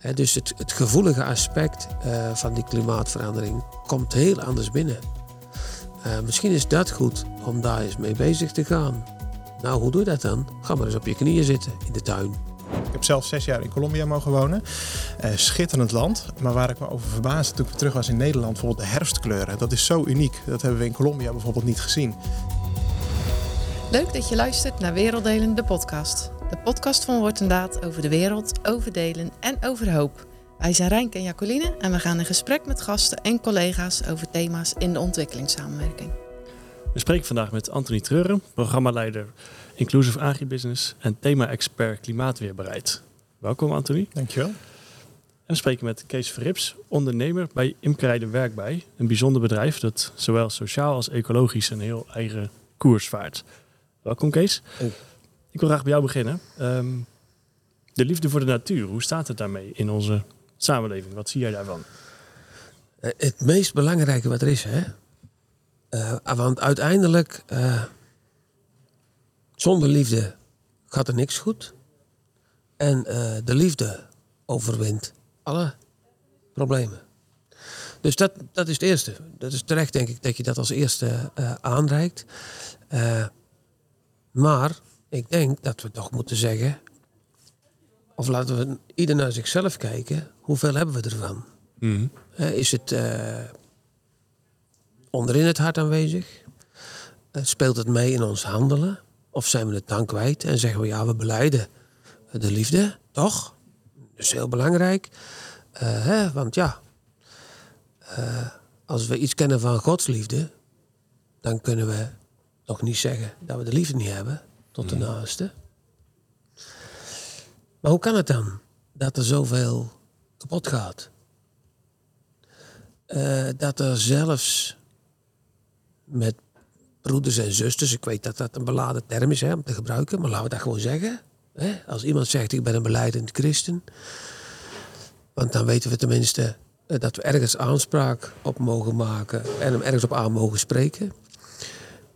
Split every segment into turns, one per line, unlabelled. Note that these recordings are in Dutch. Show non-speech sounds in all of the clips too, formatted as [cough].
Hè, dus het, het gevoelige aspect eh, van die klimaatverandering komt heel anders binnen. Eh, misschien is dat goed om daar eens mee bezig te gaan. Nou, hoe doe je dat dan? Ga maar eens op je knieën zitten in de tuin.
Ik heb zelf zes jaar in Colombia mogen wonen. Eh, schitterend land. Maar waar ik me over verbaasde toen ik terug was in Nederland, bijvoorbeeld de herfstkleuren. Dat is zo uniek. Dat hebben we in Colombia bijvoorbeeld niet gezien.
Leuk dat je luistert naar Werelddelen, de podcast. De podcast van Woord en Daad over de wereld, over delen en over hoop. Wij zijn Rijn en Jacoline en we gaan in gesprek met gasten en collega's over thema's in de ontwikkelingssamenwerking.
We spreken vandaag met Anthony Treuren, programmaleider Inclusive Agribusiness en thema-expert klimaatweerbaarheid. Welkom Anthony.
Dankjewel.
En we spreken met Kees Verrips, ondernemer bij Imkerij de Werkbij. Een bijzonder bedrijf dat zowel sociaal als ecologisch een heel eigen koers vaart. Welkom Kees.
Hey.
Ik wil graag bij jou beginnen. Ehm, de liefde voor de natuur, hoe staat het daarmee in onze samenleving? Wat zie jij daarvan?
Eh, Het meest belangrijke wat er is, hè? Eh, want uiteindelijk, eh, zonder liefde gaat er niks goed. En de liefde overwint alle problemen. Dus dat, dat is het eerste. Dat is terecht, denk ik, dat je dat als eerste aanreikt. Maar ik denk dat we toch moeten zeggen, of laten we ieder naar zichzelf kijken, hoeveel hebben we ervan? Eh, is het eh, onderin het hart aanwezig? Eh, speelt het mee in ons handelen? Of zijn we het dan kwijt en zeggen we ja, we beleiden de liefde, toch? Dat is heel belangrijk. Eh, hè, want ja, als we iets kennen van Gods liefde, dan kunnen we toch niet zeggen dat we de liefde niet hebben tot de naaste. Maar hoe kan het dan dat er zoveel kapot gaat? Eh, dat er zelfs met broeders en zusters, ik weet dat dat een beladen term is hè, om te gebruiken, maar laten we dat gewoon zeggen. Hè? Als iemand zegt ik ben een beleidend christen, want dan weten we tenminste eh, dat we ergens aanspraak op mogen maken en hem ergens op aan mogen spreken.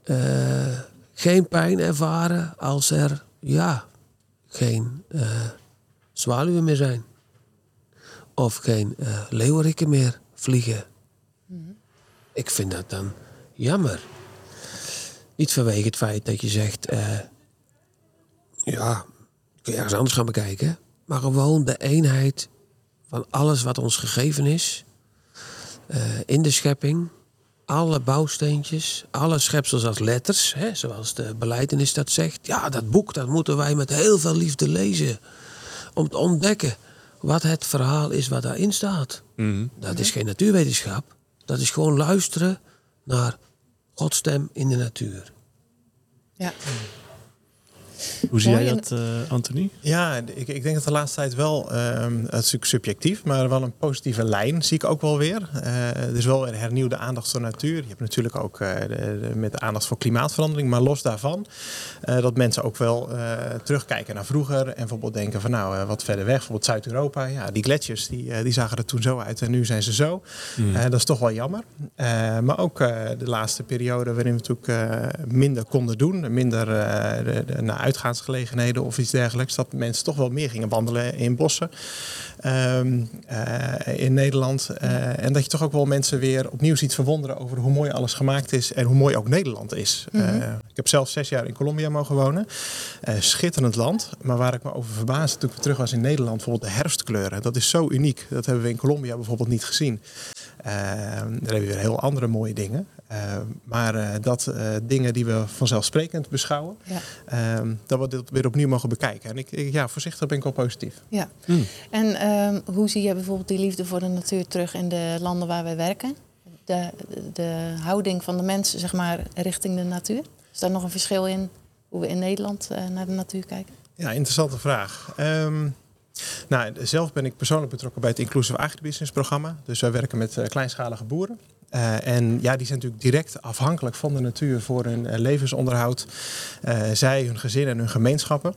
Eh, geen pijn ervaren als er ja, geen eh zwaluwen meer zijn. Of geen leeuweriken meer vliegen. Ik vind dat dan jammer. Niet vanwege het feit dat je zegt, eh, ja, kun je ergens anders gaan bekijken. Maar gewoon de eenheid van alles wat ons gegeven is. in de schepping. Alle bouwsteentjes, alle schepsels als letters, hè, zoals de beleidenis dat zegt. Ja, dat boek dat moeten wij met heel veel liefde lezen. Om te ontdekken wat het verhaal is wat daarin staat. Dat is geen natuurwetenschap. Dat is gewoon luisteren naar Gods stem in de natuur.
Ja.
Hoe zie
Mooi
jij dat, eh, Anthony?
Ja, ik, ik denk dat de laatste tijd wel, ehm, het is natuurlijk subjectief, maar wel een positieve lijn zie ik ook wel weer. Eh, er is wel weer hernieuwde aandacht voor natuur. Je hebt natuurlijk ook eh, de, de- met de aandacht voor klimaatverandering, maar los daarvan eh, dat mensen ook wel eh, terugkijken naar vroeger en bijvoorbeeld denken van nou, wat verder weg, bijvoorbeeld Zuid-Europa, ja, die gletsjers die, die zagen er toen zo uit en nu zijn ze zo. Eh, dat is toch wel jammer. Eh, maar ook eh, de laatste periode waarin we natuurlijk eh, minder konden doen, minder eh, de, de, naar uitgaansgelegenheden of iets dergelijks, dat mensen toch wel meer gingen wandelen in bossen ehm, eh, in Nederland. Eh, en dat je toch ook wel mensen weer opnieuw ziet verwonderen over hoe mooi alles gemaakt is en hoe mooi ook Nederland is. Eh, ik heb zelf zes jaar in Colombia mogen wonen. Schitterend land, maar waar ik me over verbaasde toen ik terug was in Nederland, bijvoorbeeld de herfstkleuren. Dat is zo uniek. Dat hebben we in Colombia bijvoorbeeld niet gezien. Uh, daar hebben we weer heel andere mooie dingen. Uh, maar uh, dat uh, dingen die we vanzelfsprekend beschouwen,
Ja.
uh, dat we dit weer opnieuw mogen bekijken. En ik, ik, ja, voorzichtig ben ik wel positief.
Ja.
Mm.
En ehm, hoe zie je bijvoorbeeld die liefde voor de natuur terug in de landen waar wij werken? De, de, de houding van de mensen, zeg maar, richting de natuur? Is daar nog een verschil in hoe we in Nederland uh, naar de natuur kijken?
Ja, interessante vraag. Um, nou, zelf ben ik persoonlijk betrokken bij het Inclusive Agribusiness programma. Dus wij werken met uh, kleinschalige boeren. Uh, en ja, die zijn natuurlijk direct afhankelijk van de natuur voor hun uh, levensonderhoud. Zij, hun gezin en hun gemeenschappen.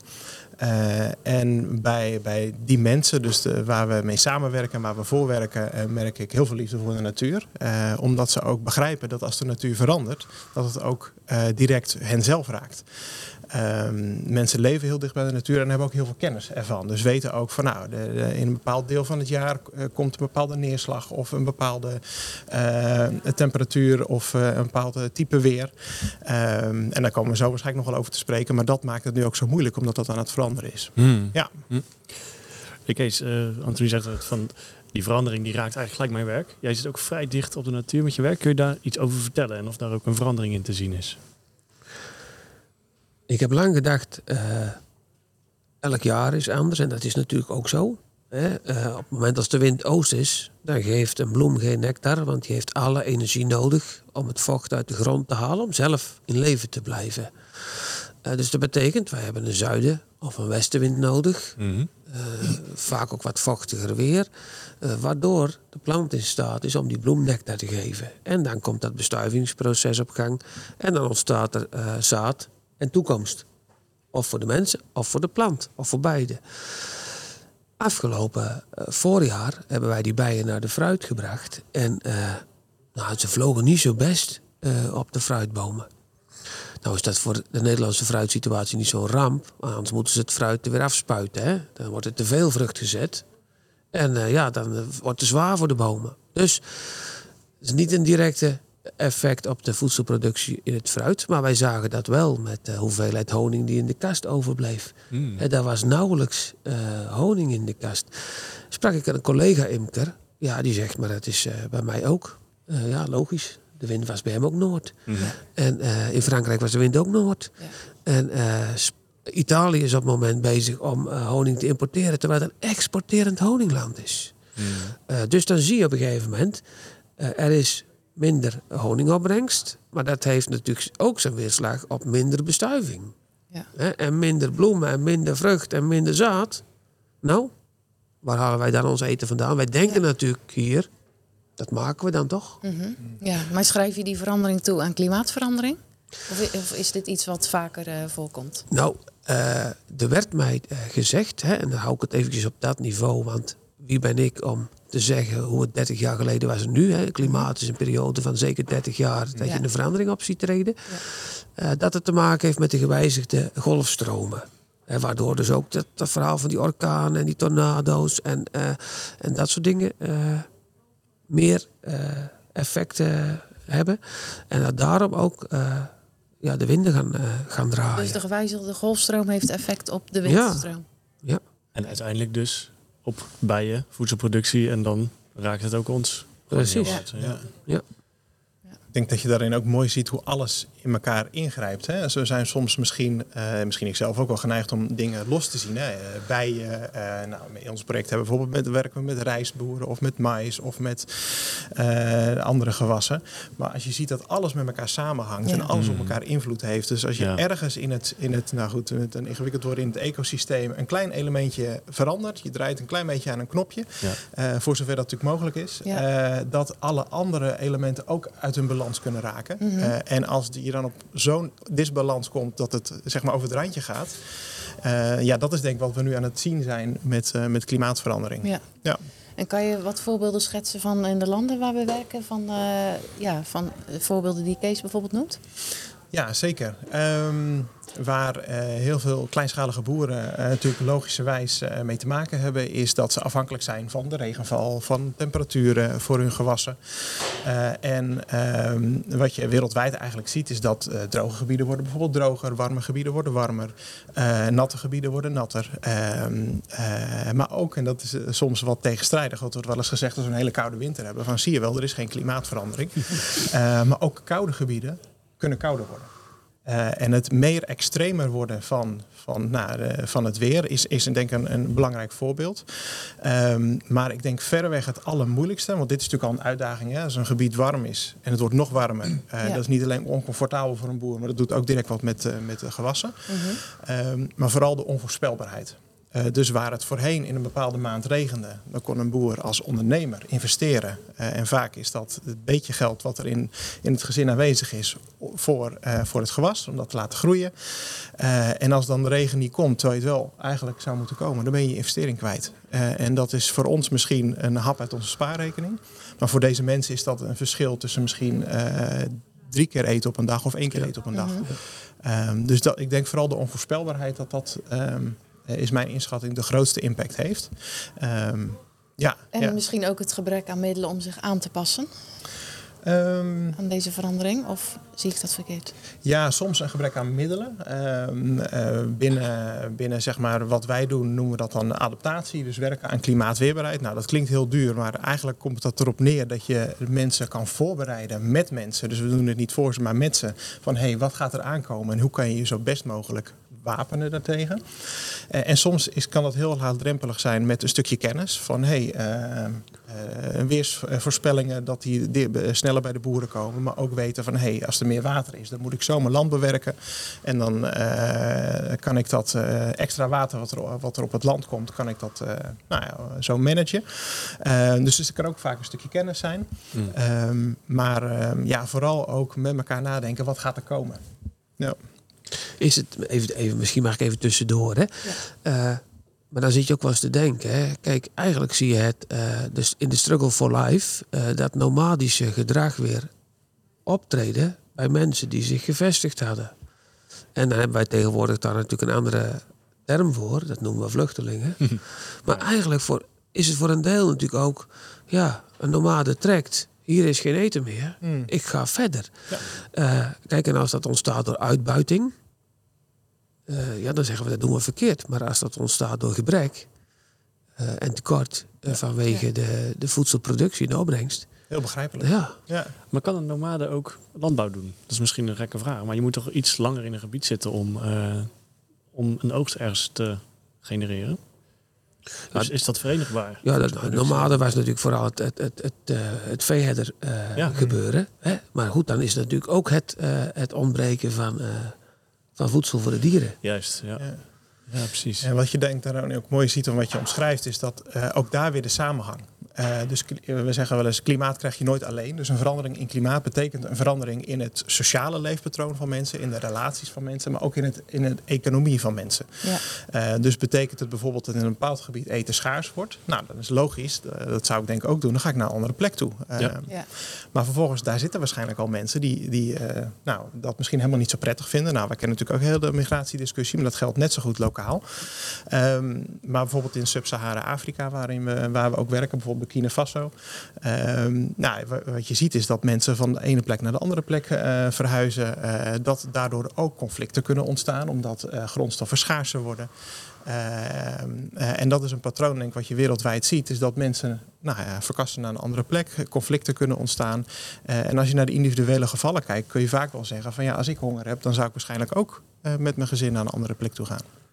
en bij, bij die mensen, dus de, waar we mee samenwerken, waar we voor werken, merk ik heel veel liefde voor de natuur. omdat ze ook begrijpen dat als de natuur verandert, dat het ook direct hen zelf raakt. Um, mensen leven heel dicht bij de natuur en hebben ook heel veel kennis ervan. Dus weten ook van nou, de, in een bepaald deel van het jaar uh, komt een bepaalde neerslag of een bepaalde uh, temperatuur of uh, een bepaald type weer. Um, en daar komen we zo waarschijnlijk nog wel over te spreken. Maar dat maakt het nu ook zo moeilijk omdat dat aan het veranderen is.
Hmm. Ja. Hmm. Kees, Anthony zegt het van die verandering die raakt eigenlijk gelijk mijn werk. Jij zit ook vrij dicht op de natuur met je werk. Kun je daar iets over vertellen en of daar ook een verandering in te zien is?
Ik heb lang gedacht, uh, elk jaar is anders en dat is natuurlijk ook zo. Hè? Uh, op het moment als de wind oost is, dan geeft een bloem geen nectar, want die heeft alle energie nodig om het vocht uit de grond te halen, om zelf in leven te blijven. Uh, dus dat betekent, wij hebben een zuiden- of een westenwind nodig. Mm -hmm. vaak ook wat vochtiger weer. waardoor de plant in staat is om die bloem nectar te geven. En dan komt dat bestuivingsproces op gang. En dan ontstaat er zaad en toekomst. Of voor de mensen, of voor de plant, of voor beide. Afgelopen uh, voorjaar hebben wij die bijen naar de fruit gebracht. En uh, nou, ze vlogen niet zo best uh, op de fruitbomen. Nou is dat voor de Nederlandse fruitsituatie niet zo'n ramp. Anders moeten ze het fruit er weer afspuiten. Hè? Dan wordt er te veel vrucht gezet. En ja, dan wordt het zwaar voor de bomen. Dus het is niet een directe effect op de voedselproductie in het fruit. Maar wij zagen dat wel met de hoeveelheid honing die in de kast overbleef. Mm. He, daar was nauwelijks uh, honing in de kast. Sprak ik aan een collega-imker. Ja, die zegt, maar dat is uh, bij mij ook. Uh, ja, logisch. De wind was bij hem ook noord. Mm. En in Frankrijk was de wind ook noord. Ja. En Italië is op het moment bezig om honing te importeren... terwijl het een exporterend honingland is. Mm. dus dan zie je op een gegeven moment... er is minder honingopbrengst. Maar dat heeft natuurlijk ook zijn weerslag op minder bestuiving. Ja. En minder bloemen en minder vrucht en minder zaad. Nou, waar halen wij dan ons eten vandaan? Wij denken natuurlijk hier, dat maken we dan toch? Mm
-hmm. Ja, maar schrijf je die verandering toe aan klimaatverandering? Of is dit iets wat vaker uh, voorkomt?
Nou, uh, er werd mij uh, gezegd, hè, en dan hou ik het eventjes op dat niveau, want wie ben ik om te zeggen hoe het 30 jaar geleden was en nu. Hè. Klimaat is een periode van zeker 30 jaar dat je een verandering op ziet treden. Ja. Uh, dat het te maken heeft met de gewijzigde golfstromen. Hè, waardoor dus ook dat, dat, verhaal van die orkanen en die tornado's en, uh, en dat soort dingen uh, meer effecten hebben. En dat daarom ook ja, de winden gaan, gaan draaien.
Dus de gewijzigde golfstroom heeft effect op de windstroom?
Ja. ja.
En uiteindelijk dus op bijen, voedselproductie en dan raakt het ook ons.
Precies. Ja. ja.
Ik denk dat je daarin ook mooi ziet hoe alles in elkaar ingrijpt. Hè. Zo zijn soms misschien, uh, misschien ik zelf ook wel geneigd om dingen los te zien. Hè. Uh, bijen, uh, nou, in ons project hebben we bijvoorbeeld met, werken we met rijstboeren of met mais of met andere gewassen. Maar als je ziet dat alles met elkaar samenhangt ja. en alles op mm. elkaar invloed heeft. Dus als je ja. ergens in het, in het, nou goed, met een ingewikkeld woord in het ecosysteem een klein elementje verandert. Je draait een klein beetje aan een knopje. Ja. voor zover dat natuurlijk mogelijk is. dat alle andere elementen ook uit hun balans kunnen raken. Mm -hmm. en als die dan op zo'n disbalans komt dat het zeg maar over het randje gaat. Uh, ja, dat is denk ik wat we nu aan het zien zijn met, uh, met klimaatverandering.
Ja. ja. En kan je wat voorbeelden schetsen van in de landen waar we werken, van, ja, van voorbeelden die Kees bijvoorbeeld noemt?
Ja, zeker. Um, waar uh, heel veel kleinschalige boeren uh, natuurlijk logischerwijs uh, mee te maken hebben, is dat ze afhankelijk zijn van de regenval, van temperaturen voor hun gewassen. en um, wat je wereldwijd eigenlijk ziet, is dat droge gebieden worden bijvoorbeeld droger, warme gebieden worden warmer, natte gebieden worden natter. Um, maar ook, en dat is soms wat tegenstrijdig, wat wordt wel eens gezegd als we een hele koude winter hebben, van zie je wel, er is geen klimaatverandering. [laughs] maar ook koude gebieden kunnen kouder worden. Uh, en het meer extremer worden van, van, nou, de, van het weer is, is denk ik een, een belangrijk voorbeeld. Um, maar ik denk verreweg het allermoeilijkste, want dit is natuurlijk al een uitdaging. Hè? Als een gebied warm is en het wordt nog warmer. Uh, ja. Dat is niet alleen oncomfortabel voor een boer, maar dat doet ook direct wat met, met de gewassen. -huh. um, maar vooral de onvoorspelbaarheid. Uh, dus waar het voorheen in een bepaalde maand regende, dan kon een boer als ondernemer investeren. Uh, en vaak is dat het beetje geld wat er in, in het gezin aanwezig is voor, uh, voor het gewas, om dat te laten groeien. en als dan de regen niet komt, terwijl je het wel eigenlijk zou moeten komen, dan ben je je investering kwijt. en dat is voor ons misschien een hap uit onze spaarrekening. Maar voor deze mensen is dat een verschil tussen misschien drie keer eten op een dag of één keer eten op een dag. Mm -hmm. um, dus dat, ik denk vooral de onvoorspelbaarheid dat dat... Um, is mijn inschatting de grootste impact heeft. Um, ja,
en
ja.
misschien ook het gebrek aan middelen om zich aan te passen
um,
aan deze verandering? Of zie ik dat verkeerd?
Ja, soms een gebrek aan middelen. Um, uh, binnen, binnen zeg maar, wat wij doen noemen we dat dan adaptatie. Dus werken aan klimaatweerbaarheid. Nou, dat klinkt heel duur, maar eigenlijk komt het erop neer dat je mensen kan voorbereiden met mensen. Dus we doen het niet voor ze, maar met ze. Van hé, hey, wat gaat er aankomen en hoe kan je je zo best mogelijk wapenen daartegen. Uh, en soms is, kan dat heel laagdrempelig zijn met een stukje kennis. Van hé, hey, uh, uh, weersvoorspellingen dat die, die sneller bij de boeren komen. Maar ook weten van hé, hey, als er meer water is, dan moet ik zo mijn land bewerken. En dan kan ik dat extra water wat er, wat er op het land komt, kan ik dat nou ja, zo managen. dus, dus er kan ook vaak een stukje kennis zijn. Mm. Um, maar um, ja, vooral ook met elkaar nadenken, wat gaat er komen? Ja
is het, even, even, misschien mag ik even tussendoor, hè? Ja. Uh, maar dan zit je ook wel eens te denken. Hè? Kijk, eigenlijk zie je het uh, dus in de struggle for life, uh, dat nomadische gedrag weer optreden bij mensen die zich gevestigd hadden. En dan hebben wij tegenwoordig daar natuurlijk een andere term voor, dat noemen we vluchtelingen. [laughs] maar eigenlijk voor, is het voor een deel natuurlijk ook, ja, een nomade trekt hier is geen eten meer. Mm. Ik ga verder. Ja. Uh, kijk, en als dat ontstaat door uitbuiting, uh, ja, dan zeggen we dat doen we verkeerd. Maar als dat ontstaat door gebrek uh, en tekort ja. vanwege ja. de, de voedselproductie en de opbrengst.
Heel begrijpelijk.
Ja.
ja.
Maar kan een nomade ook landbouw doen? Dat is misschien een gekke vraag. Maar je moet toch iets langer in een gebied zitten om, om een oogst ergens te genereren? Dus is dat verenigbaar?
Ja, dat, nomade was natuurlijk vooral het, het, het, het, uh, het veeherder uh, ja. gebeuren. Hè? Maar goed, dan is het natuurlijk ook het, uh, het ontbreken van, van voedsel voor de dieren.
Juist, ja. ja. ja precies.
En wat je denkt daar ook mooi ziet en wat je omschrijft, is dat ook daar weer de samenhang. Uh, dus we zeggen wel eens, klimaat krijg je nooit alleen. Dus een verandering in klimaat betekent een verandering in het sociale leefpatroon van mensen, in de relaties van mensen, maar ook in, het, in de economie van mensen. Ja. Uh, dus betekent het bijvoorbeeld dat in een bepaald gebied eten schaars wordt? Nou, dat is logisch. Dat zou ik denk ik ook doen. Dan ga ik naar een andere plek toe. Ja. Ja. Maar vervolgens, daar zitten waarschijnlijk al mensen die, die nou, dat misschien helemaal niet zo prettig vinden. Nou, we kennen natuurlijk ook heel de migratiediscussie, maar dat geldt net zo goed lokaal. Um, maar bijvoorbeeld in Sub-Sahara-Afrika, waarin we, waar we ook werken, bijvoorbeeld Burkina Faso. Um, nou, wat je ziet is dat mensen van de ene plek naar de andere plek uh, verhuizen. Uh, dat daardoor ook conflicten kunnen ontstaan, omdat uh, grondstoffen schaarser worden. en dat is een patroon, denk ik, wat je wereldwijd ziet, is dat mensen nou ja, verkassen naar een andere plek, conflicten kunnen ontstaan. en als je naar de individuele gevallen kijkt, kun je vaak wel zeggen van ja, als ik honger heb, dan zou ik waarschijnlijk ook met mijn gezin naar een andere plek toe gaan.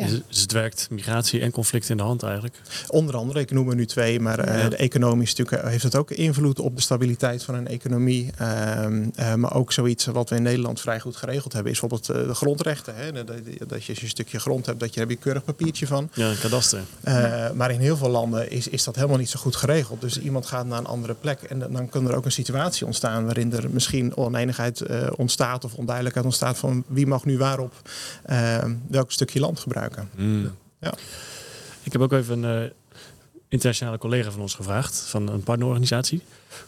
Ja. Dus, dus, het werkt migratie en conflict in de hand eigenlijk?
Onder andere, ik noem er nu twee, maar uh, de economisch natuurlijk heeft het ook invloed op de stabiliteit van een economie. Uh, uh, maar ook zoiets wat we in Nederland vrij goed geregeld hebben, is bijvoorbeeld eh, de grondrechten. Hè? Dat, dat je als je een stukje grond hebt, dat je, heb je een keurig papiertje van.
Ja, een kadaster.
Eh, maar in heel veel landen is, is dat helemaal niet zo goed geregeld. Dus iemand gaat naar een andere plek en dan kan er ook een situatie ontstaan waarin er misschien oneenigheid ontstaat of onduidelijkheid ontstaat van wie mag nu waarop ehm, welk stukje land gebruiken.
Mm.
Ja.
Ik heb ook even een uh, internationale collega van ons gevraagd, van een partnerorganisatie.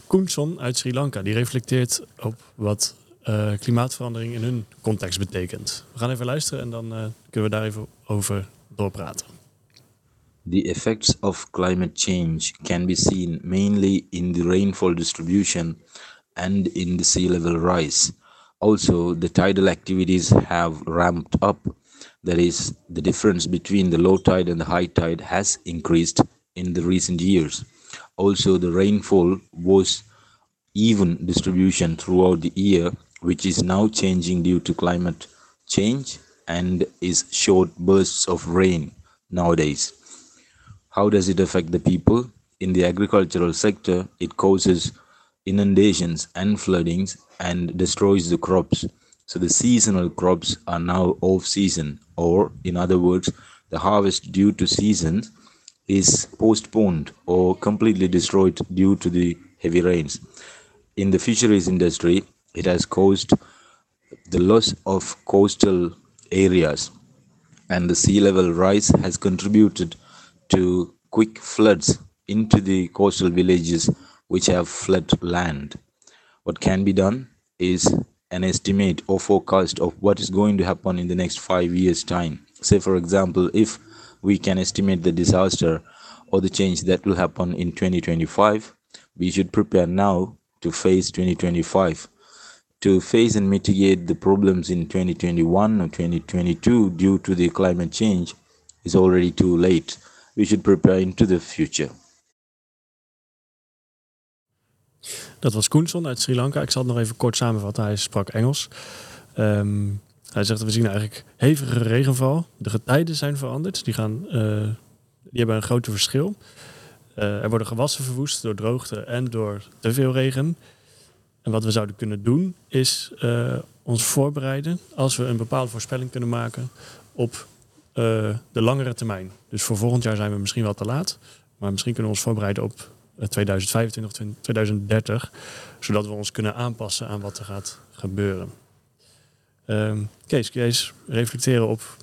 Koenson uit Sri Lanka. Die reflecteert op wat uh, klimaatverandering in hun context betekent. We gaan even luisteren en dan uh, kunnen we daar even over doorpraten.
The effects of climate change can be seen mainly in the rainfall distribution and in the sea level rise. Also, the tidal activities have ramped up That is, the difference between the low tide and the high tide has increased in the recent years. Also, the rainfall was even distribution throughout the year, which is now changing due to climate change and is short bursts of rain nowadays. How does it affect the people? In the agricultural sector, it causes inundations and floodings and destroys the crops So the seasonal crops are now off season, or in other words, the harvest due to season is postponed or completely destroyed due to the heavy rains. In the fisheries industry, it has caused the loss of coastal areas, and the sea level rise has contributed to quick floods into the coastal villages which have fled land. What can be done is an estimate or forecast of what is going to happen in the next five years' time. Say, for example, if we can estimate the disaster or the change that will happen in 2025, we should prepare now to face 2025. To face and mitigate the problems in 2021 or 2022 due to the climate change is already too late. We should prepare into the future.
Dat was Koenson uit Sri Lanka. Ik zal het nog even kort samenvatten. Hij sprak Engels. Ehm, hij zegt, we zien eigenlijk hevige regenval. De getijden zijn veranderd. Die, gaan, eh, die hebben een groot verschil. Eh, er worden gewassen verwoest door droogte en door te veel regen. En wat we zouden kunnen doen, is eh, ons voorbereiden als we een bepaalde voorspelling kunnen maken op de langere termijn. Dus voor volgend jaar zijn we misschien wel te laat. Maar misschien kunnen we ons voorbereiden op 2025, 2030, zodat we ons kunnen aanpassen aan wat er gaat gebeuren. Um, Kees, eens reflecteren op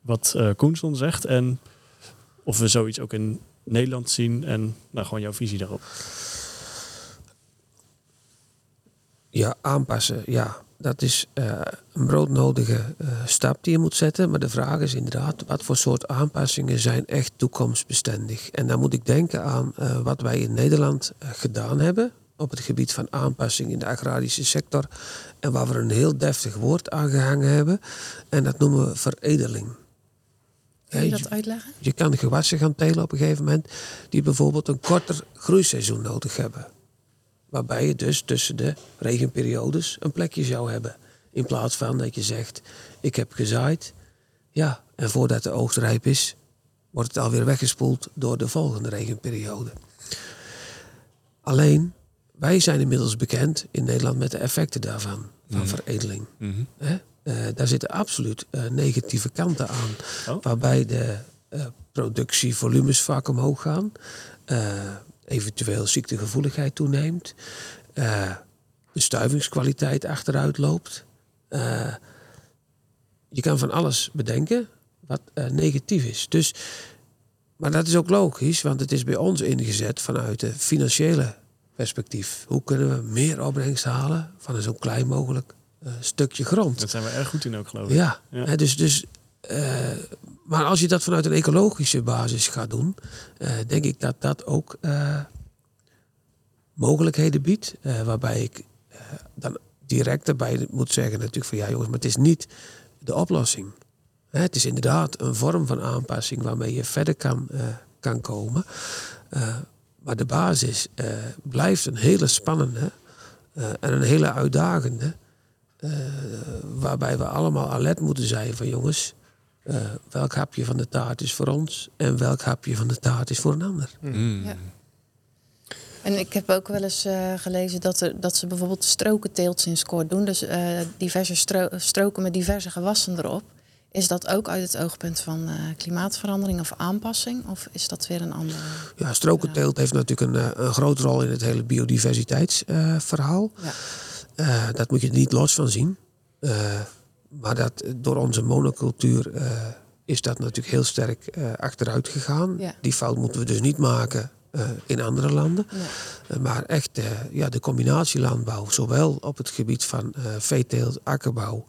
wat uh, Koenson zegt en of we zoiets ook in Nederland zien en nou, gewoon jouw visie daarop?
Ja, aanpassen, ja. Dat is uh, een broodnodige uh, stap die je moet zetten. Maar de vraag is inderdaad, wat voor soort aanpassingen zijn echt toekomstbestendig? En dan moet ik denken aan uh, wat wij in Nederland gedaan hebben op het gebied van aanpassing in de agrarische sector. En waar we een heel deftig woord aan gehangen hebben. En dat noemen we veredeling.
Kun je dat uitleggen?
Je kan gewassen gaan telen op een gegeven moment die bijvoorbeeld een korter groeiseizoen nodig hebben. Waarbij je dus tussen de regenperiodes een plekje zou hebben. In plaats van dat je zegt, ik heb gezaaid. Ja, en voordat de oogst rijp is, wordt het alweer weggespoeld door de volgende regenperiode. Alleen, wij zijn inmiddels bekend in Nederland met de effecten daarvan, van
Mhm.
veredeling.
Mhm.
Eh, daar zitten absoluut eh, negatieve kanten aan.
Oh.
Waarbij de eh, productievolumes vaak omhoog gaan. Eventueel ziektegevoeligheid toeneemt. eh, de stuivingskwaliteit achteruit loopt. Eh, je kan van alles bedenken wat eh, negatief is. Dus, maar dat is ook logisch, want het is bij ons ingezet vanuit de financiële perspectief. Hoe kunnen we meer opbrengst halen van een zo klein mogelijk stukje grond?
Dat zijn we erg goed in ook, geloof ik.
Ja,
Ja.
Hè, dus, dus, maar als je dat vanuit een ecologische basis gaat doen, eh, denk ik dat dat ook eh, mogelijkheden biedt. eh, waarbij ik dan direct erbij moet zeggen natuurlijk van ja jongens, maar het is niet de oplossing. Hè, het is inderdaad een vorm van aanpassing waarmee je verder kan, kan komen. Maar de basis blijft een hele spannende en een hele uitdagende. waarbij we allemaal alert moeten zijn van jongens, eh, welk hapje van de taart is voor ons en welk hapje van de taart is voor een ander.
Mm.
Ja. En ik heb ook wel eens eh, gelezen dat, er, dat ze bijvoorbeeld strokenteelt sinds kort doen. Dus eh, diverse stro- stroken met diverse gewassen erop. Is dat ook uit het oogpunt van eh, klimaatverandering of aanpassing? Of is dat weer een andere?
Ja, strokenteelt heeft natuurlijk een, een grote rol in het hele biodiversiteitsverhaal.
Ja.
Eh, dat moet je er niet los van zien. Maar dat, door onze monocultuur eh, is dat natuurlijk heel sterk eh, achteruit gegaan.
Ja.
Die fout moeten we dus niet maken eh, in andere landen. Maar echt ja, de combinatielandbouw, zowel op het gebied van veeteelt, akkerbouw,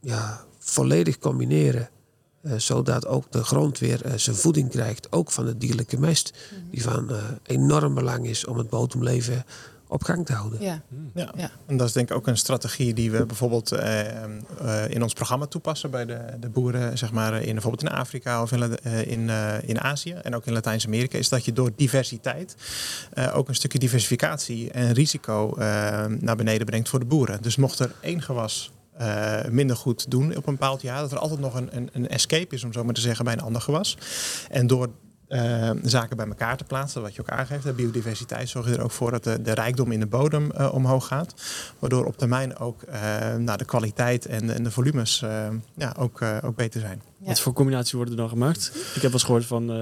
ja, volledig combineren. zodat ook de grond weer zijn voeding krijgt, ook van de dierlijke mest. Die van enorm belang is om het bodemleven op gang te houden.
Ja.
Ja.
Ja.
en dat is denk ik ook een strategie die we bijvoorbeeld eh, eh, in ons programma toepassen bij de, de boeren, zeg maar, in, bijvoorbeeld in Afrika of in, eh, in, eh, in Azië en ook in Latijns-Amerika, is dat je door diversiteit eh, ook een stukje diversificatie en risico naar beneden brengt voor de boeren. Dus mocht er één gewas eh, minder goed doen op een bepaald jaar, dat er altijd nog een, een, een escape is, om zo maar te zeggen, bij een ander gewas. En door eh, zaken bij elkaar te plaatsen, wat je ook aangeeft. De biodiversiteit zorgt er ook voor dat de, de rijkdom in de bodem eh, omhoog gaat. Waardoor op termijn ook uh, nou, de kwaliteit en, en de volumes ja, ook, ook beter zijn.
Wat voor combinatie worden er dan gemaakt? Ik heb wel eens gehoord van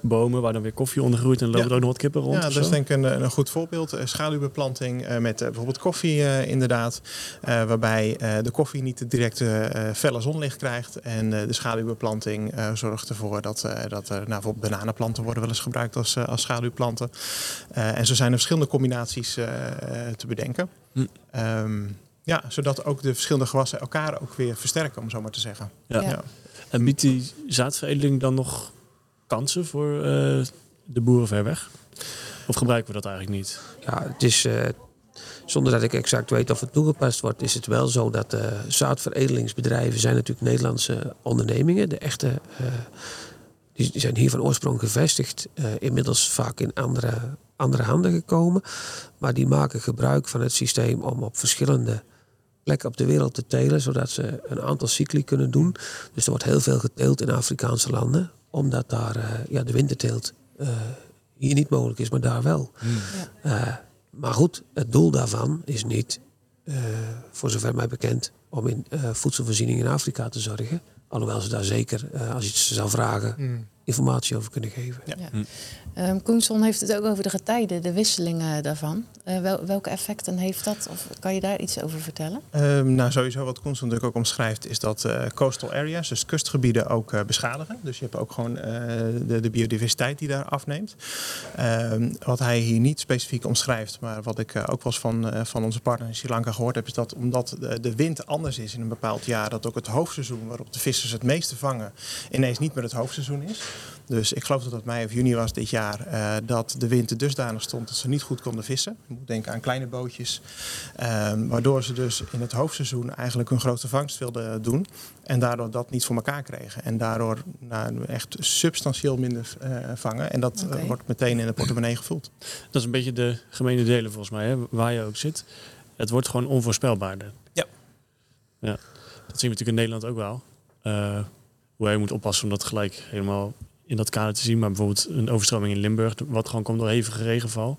bomen waar dan weer koffie onder groeit en lopen ja. er ook nog wat kippen rond.
Ja, dat is denk ik een, een goed voorbeeld. schaduwbeplanting met bijvoorbeeld koffie inderdaad. waarbij de koffie niet de directe felle zonlicht krijgt. En de schaduwbeplanting zorgt ervoor dat, dat er nou, bijvoorbeeld bananenplanten worden wel eens gebruikt als, als schaduwplanten. en zo zijn er verschillende combinaties te bedenken. Hm. Um, ja, zodat ook de verschillende gewassen elkaar ook weer versterken, om zo maar te zeggen.
Ja. ja. En biedt die zaadveredeling dan nog kansen voor uh, de boeren ver weg? Of gebruiken we dat eigenlijk niet?
Ja, het is, uh, zonder dat ik exact weet of het toegepast wordt, is het wel zo dat uh, zaadveredelingsbedrijven zijn natuurlijk Nederlandse ondernemingen. De echte, die, die, zijn hier van oorsprong gevestigd, inmiddels vaak in andere, andere handen gekomen. Maar die maken gebruik van het systeem om op verschillende plekken op de wereld te telen, zodat ze een aantal cycli kunnen doen. Dus er wordt heel veel geteeld in Afrikaanse landen, omdat daar uh, ja, de winterteelt uh, hier niet mogelijk is, maar daar wel. Hmm. Uh, maar goed, het doel daarvan is niet, voor zover mij bekend, om in voedselvoorziening in Afrika te zorgen. Alhoewel ze daar zeker, als je het zou vragen, hmm informatie over kunnen geven. Ja.
ja. Um, Koenson heeft het ook over de getijden, de wisselingen daarvan. Uh, wel, welke effecten heeft dat? Of kan je daar iets over vertellen?
Um, nou, sowieso wat Koenson natuurlijk ook omschrijft, is dat uh, coastal areas, dus kustgebieden, ook uh, beschadigen. Dus je hebt ook gewoon de, de, biodiversiteit die daar afneemt. Um, wat hij hier niet specifiek omschrijft, maar wat ik ook wel eens van, van onze partner in Sri Lanka gehoord heb, is dat omdat de, de wind anders is in een bepaald jaar, dat ook het hoofdseizoen waarop de vissers het meeste vangen, ineens niet meer het hoofdseizoen is. Dus ik geloof dat het mei of juni was dit jaar uh, dat de wind dusdanig stond dat ze niet goed konden vissen. Je moet denken aan kleine bootjes. Um, waardoor ze dus in het hoofdseizoen eigenlijk hun grootste vangst wilden doen. En daardoor dat niet voor elkaar kregen. En daardoor nou, echt substantieel minder uh, vangen. En dat okay. uh, wordt meteen in de portemonnee gevoeld.
Dat is een beetje de gemene delen volgens mij, hè? waar je ook zit. Het wordt gewoon onvoorspelbaarder.
Ja.
ja. Dat zien we natuurlijk in Nederland ook wel. Uh, hoe je moet oppassen om dat gelijk helemaal in dat kader te zien. Maar bijvoorbeeld een overstroming in Limburg, wat gewoon komt door hevige regenval.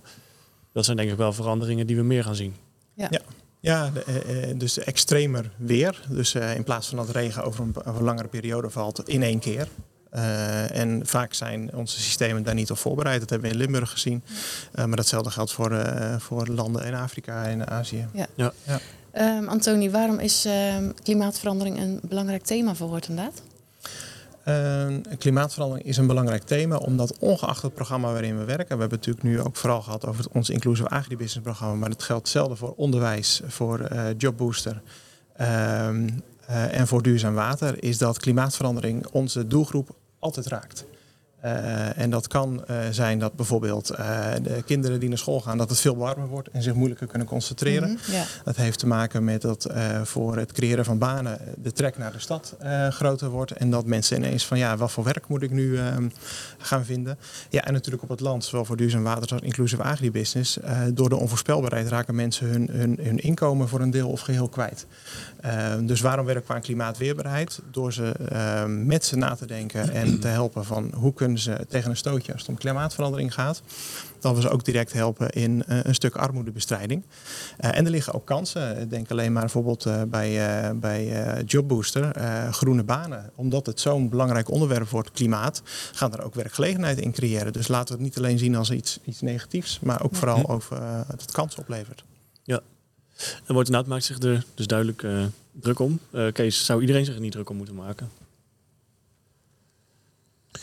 Dat zijn denk ik wel veranderingen die we meer gaan zien.
Ja. ja. Ja, de, eh, eh, dus extremer weer. Dus uh, in plaats van dat regen over een, over een, langere periode valt in één keer. Uh, en vaak zijn onze systemen daar niet op voorbereid. Dat hebben we in Limburg gezien. Uh, maar datzelfde geldt voor, uh, voor landen in Afrika en Azië.
Ja. ja. ja. Um, Antoni, waarom is um, klimaatverandering een belangrijk thema voor Hortendaad?
Uh, klimaatverandering is een belangrijk thema, omdat ongeacht het programma waarin we werken, we hebben natuurlijk nu ook vooral gehad over het, ons inclusive agribusiness programma, maar het geldt hetzelfde voor onderwijs, voor uh, Jobbooster uh, en voor duurzaam water, is dat klimaatverandering onze doelgroep altijd raakt. Uh, en dat kan uh, zijn dat bijvoorbeeld uh, de kinderen die naar school gaan, dat het veel warmer wordt en zich moeilijker kunnen concentreren. Mm -hmm, yeah. Dat heeft te maken met dat voor het creëren van banen de trek naar de stad groter wordt. En dat mensen ineens van ja, wat voor werk moet ik nu ehm, gaan vinden. Ja, en natuurlijk op het land, zowel voor duurzaam water als inclusive agribusiness. door de onvoorspelbaarheid raken mensen hun, hun, hun inkomen voor een deel of geheel kwijt. Ehm, dus waarom werken we aan klimaatweerbaarheid? Door ze ehm, met ze na te denken en te helpen van hoe kunnen ze tegen een stootje als het om klimaatverandering gaat. Dat we ze ook direct helpen in uh, een stuk armoedebestrijding. Uh, en er liggen ook kansen. Denk alleen maar bijvoorbeeld uh, bij, bij Jobbooster, groene banen. Omdat het zo'n belangrijk onderwerp wordt, klimaat, gaan er ook werkgelegenheid in creëren. Dus laten we het niet alleen zien als iets, iets negatiefs, maar ook vooral over dat het kansen oplevert.
Ja, en wordt maakt zich er dus duidelijk druk om. Kees, zou iedereen zich er niet druk om moeten maken?
Eh,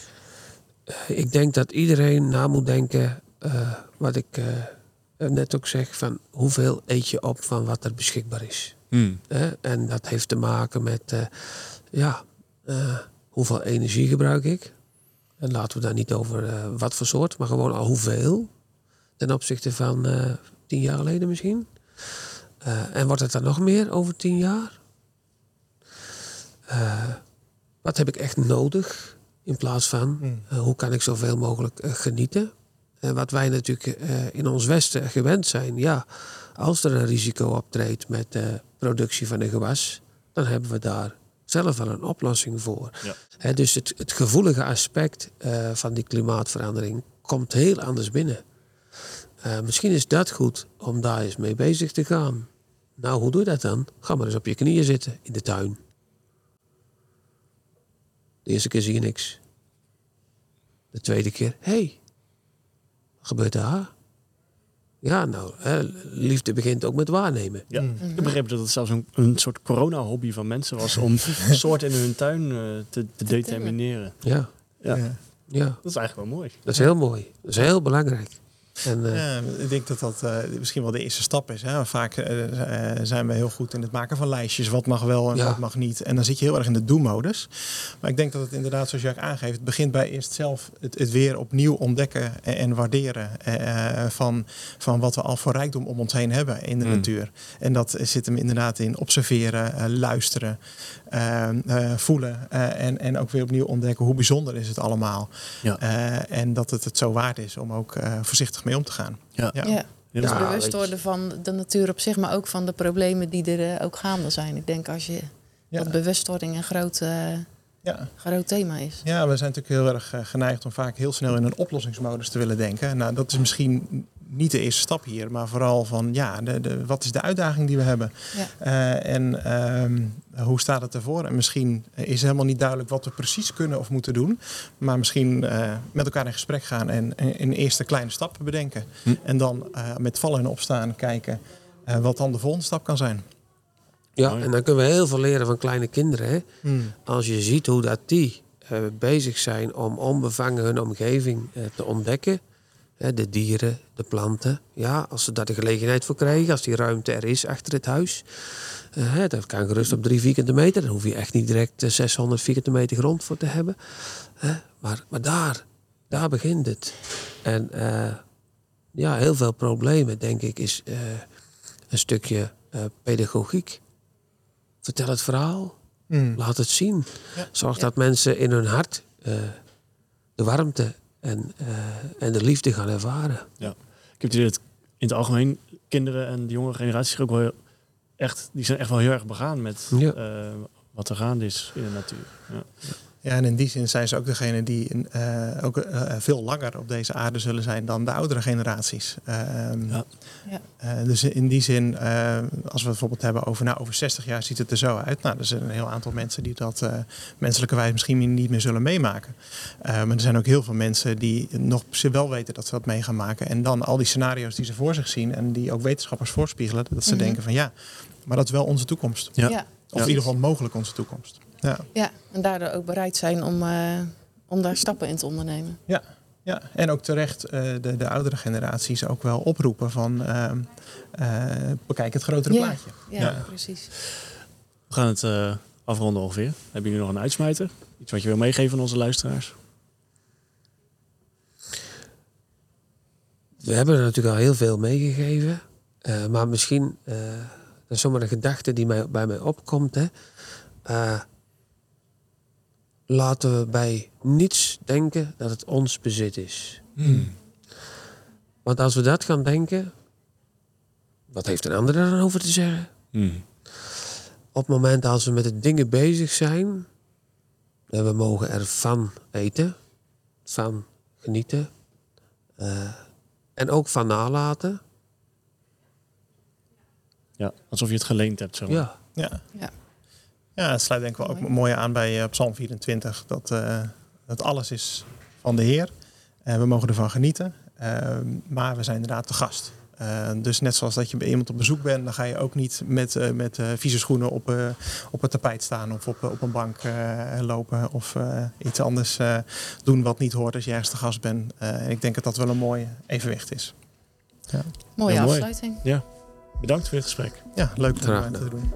ik denk dat iedereen na moet denken, uh, wat ik uh, net ook zeg, van hoeveel eet je op van wat er beschikbaar is. Hmm. en dat heeft te maken met, ja, hoeveel energie gebruik ik. En laten we daar niet over wat voor soort, maar gewoon al hoeveel. Ten opzichte van tien jaar geleden misschien. en wordt het dan nog meer over tien jaar? wat heb ik echt nodig? In plaats van hmm. uh, hoe kan ik zoveel mogelijk uh, genieten. En wat wij natuurlijk uh, in ons Westen gewend zijn. Ja, als er een risico optreedt met de productie van een gewas. Dan hebben we daar zelf wel een oplossing voor.
Ja.
Dus het, het gevoelige aspect eh, van die klimaatverandering komt heel anders binnen. Eh, misschien is dat goed om daar eens mee bezig te gaan. Nou, hoe doe je dat dan? Ga maar eens op je knieën zitten in de tuin. De eerste keer zie je niks. De tweede keer, hé, hey, wat gebeurt daar? Ja, nou, hè, liefde begint ook met waarnemen.
Ja. Ik heb begrepen dat het zelfs een, een soort corona-hobby van mensen was om [laughs] soorten in hun tuin eh, te, te determineren.
Ja,
Ja.
Ja.
ja,
Dat is eigenlijk wel mooi.
dat is heel mooi. Dat is heel belangrijk. En, eh,
Ja, ik denk dat dat eh, misschien wel de eerste stap is. Hè. Vaak eh, zijn we heel goed in het maken van lijstjes. Wat mag wel en
Ja.
wat mag niet. En dan zit je heel erg in de do-modus. Maar ik denk dat het inderdaad, zoals Jack aangeeft... het begint bij eerst zelf het, het weer opnieuw ontdekken en, en waarderen... eh, van, van wat we al voor rijkdom om ons heen hebben in de
Mm.
natuur. En dat zit hem inderdaad in observeren, eh, luisteren, eh, eh, voelen... eh, en, en ook weer opnieuw ontdekken hoe bijzonder is het allemaal.
Ja.
Eh, en dat het het zo waard is om ook eh, voorzichtig mee om te gaan.
Ja.
Ja.
Dus
Ja,
bewust worden van de natuur op zich, maar ook van de problemen die er eh, ook gaande zijn. Ik denk als je
Ja.
dat bewustwording een groot,
Ja.
groot thema is.
ja, we zijn natuurlijk heel erg eh, geneigd om vaak heel snel in een oplossingsmodus te willen denken. Nou, dat is misschien niet de eerste stap hier, maar vooral van ja, de, de, wat is de uitdaging die we hebben?
Ja.
Eh, en ehm, hoe staat het ervoor? En misschien is helemaal niet duidelijk wat we precies kunnen of moeten doen. Maar misschien eh, met elkaar in gesprek gaan en, en in eerste kleine stappen bedenken.
Hm.
En dan eh, met vallen en opstaan kijken eh, wat dan de volgende stap kan zijn.
ja, en dan kunnen we heel veel leren van kleine kinderen. Hè? Als je ziet hoe dat die eh, bezig zijn om onbevangen hun omgeving eh, te ontdekken. De dieren, de planten. Ja, als ze daar de gelegenheid voor krijgen, als die ruimte er is achter het huis. eh, dat kan gerust op drie vierkante meter. Daar hoef je echt niet direct eh, 600 vierkante meter grond voor te hebben. Maar, maar daar, daar begint het. En eh, ja, heel veel problemen, denk ik, is eh, een stukje eh, pedagogiek. Vertel het verhaal.
Mm.
Laat het zien.
Ja.
Zorg
Ja.
dat mensen in hun hart eh, de warmte en, eh, en de liefde gaan ervaren.
Ik heb het in het algemeen kinderen en de jongere generaties ook wel heel- echt, die zijn echt wel heel erg begaan met
Ja.
eh, wat er gaande is in de natuur. Ja.
Ja, en in die zin zijn ze ook degene die eh, ook eh, veel langer op deze aarde zullen zijn dan de oudere generaties. Ehm,
Ja.
Ja.
eh, dus in die zin, eh, als we het bijvoorbeeld hebben over, nou, over 60 jaar ziet het er zo uit. Nou, er zijn een heel aantal mensen die dat uh, menselijkerwijs misschien niet meer zullen meemaken. Uh, maar er zijn ook heel veel mensen die nog wel weten dat ze dat mee gaan maken. En dan al die scenario's die ze voor zich zien en die ook wetenschappers voorspiegelen, dat ze
Mhm.
denken van ja, maar dat is wel onze toekomst.
Ja.
Ja.
Of in ieder geval mogelijk onze toekomst. Ja.
ja, en daardoor ook bereid zijn om, eh, om daar stappen in te ondernemen.
Ja, en ook terecht eh, de, de oudere generaties ook wel oproepen van ehm, eh, bekijk het grotere
Ja.
plaatje.
Ja,
Ja.
precies.
We gaan het eh, afronden ongeveer. Hebben jullie nog een uitsmijter? Iets wat je wil meegeven aan onze luisteraars?
We hebben er natuurlijk al heel veel meegegeven. eh, maar misschien, eh, dat is zomaar een gedachte die mij, bij mij opkomt. Hè. Eh, laten we bij niets denken dat het ons bezit is. Want als we dat gaan denken, wat heeft een ander er dan over te zeggen?
Hmm.
Op het moment als we met de dingen bezig zijn, en we mogen ervan eten, van genieten eh, en ook van nalaten.
Ja, alsof je het geleend hebt. Maar.
Ja,
Ja.
Ja.
Ja, het sluit denk ik wel ook
Mooi.
aan bij eh, Psalm 24. Dat, eh, dat alles is van de Heer. En we mogen ervan genieten. Ehm, maar we zijn inderdaad de gast. Eh, dus net zoals dat je bij iemand op bezoek bent, dan ga je ook niet met, eh, met eh, vieze schoenen op, eh, op het tapijt staan of op, eh, op een bank eh, lopen of eh, iets anders eh, doen wat niet hoort als je ergens te gast bent. Eh, en ik denk dat dat wel een mooi evenwicht is.
Mooie
Ja, mooi.
afsluiting.
Bedankt voor dit gesprek.
Ja, leuk om eh, te doen.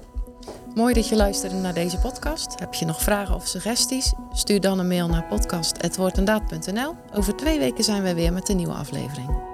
Mooi dat je luisterde naar deze podcast. Heb je nog vragen of suggesties? Stuur dan een mail naar podcast.woordendaad.nl. Over twee weken zijn wij weer met een nieuwe aflevering.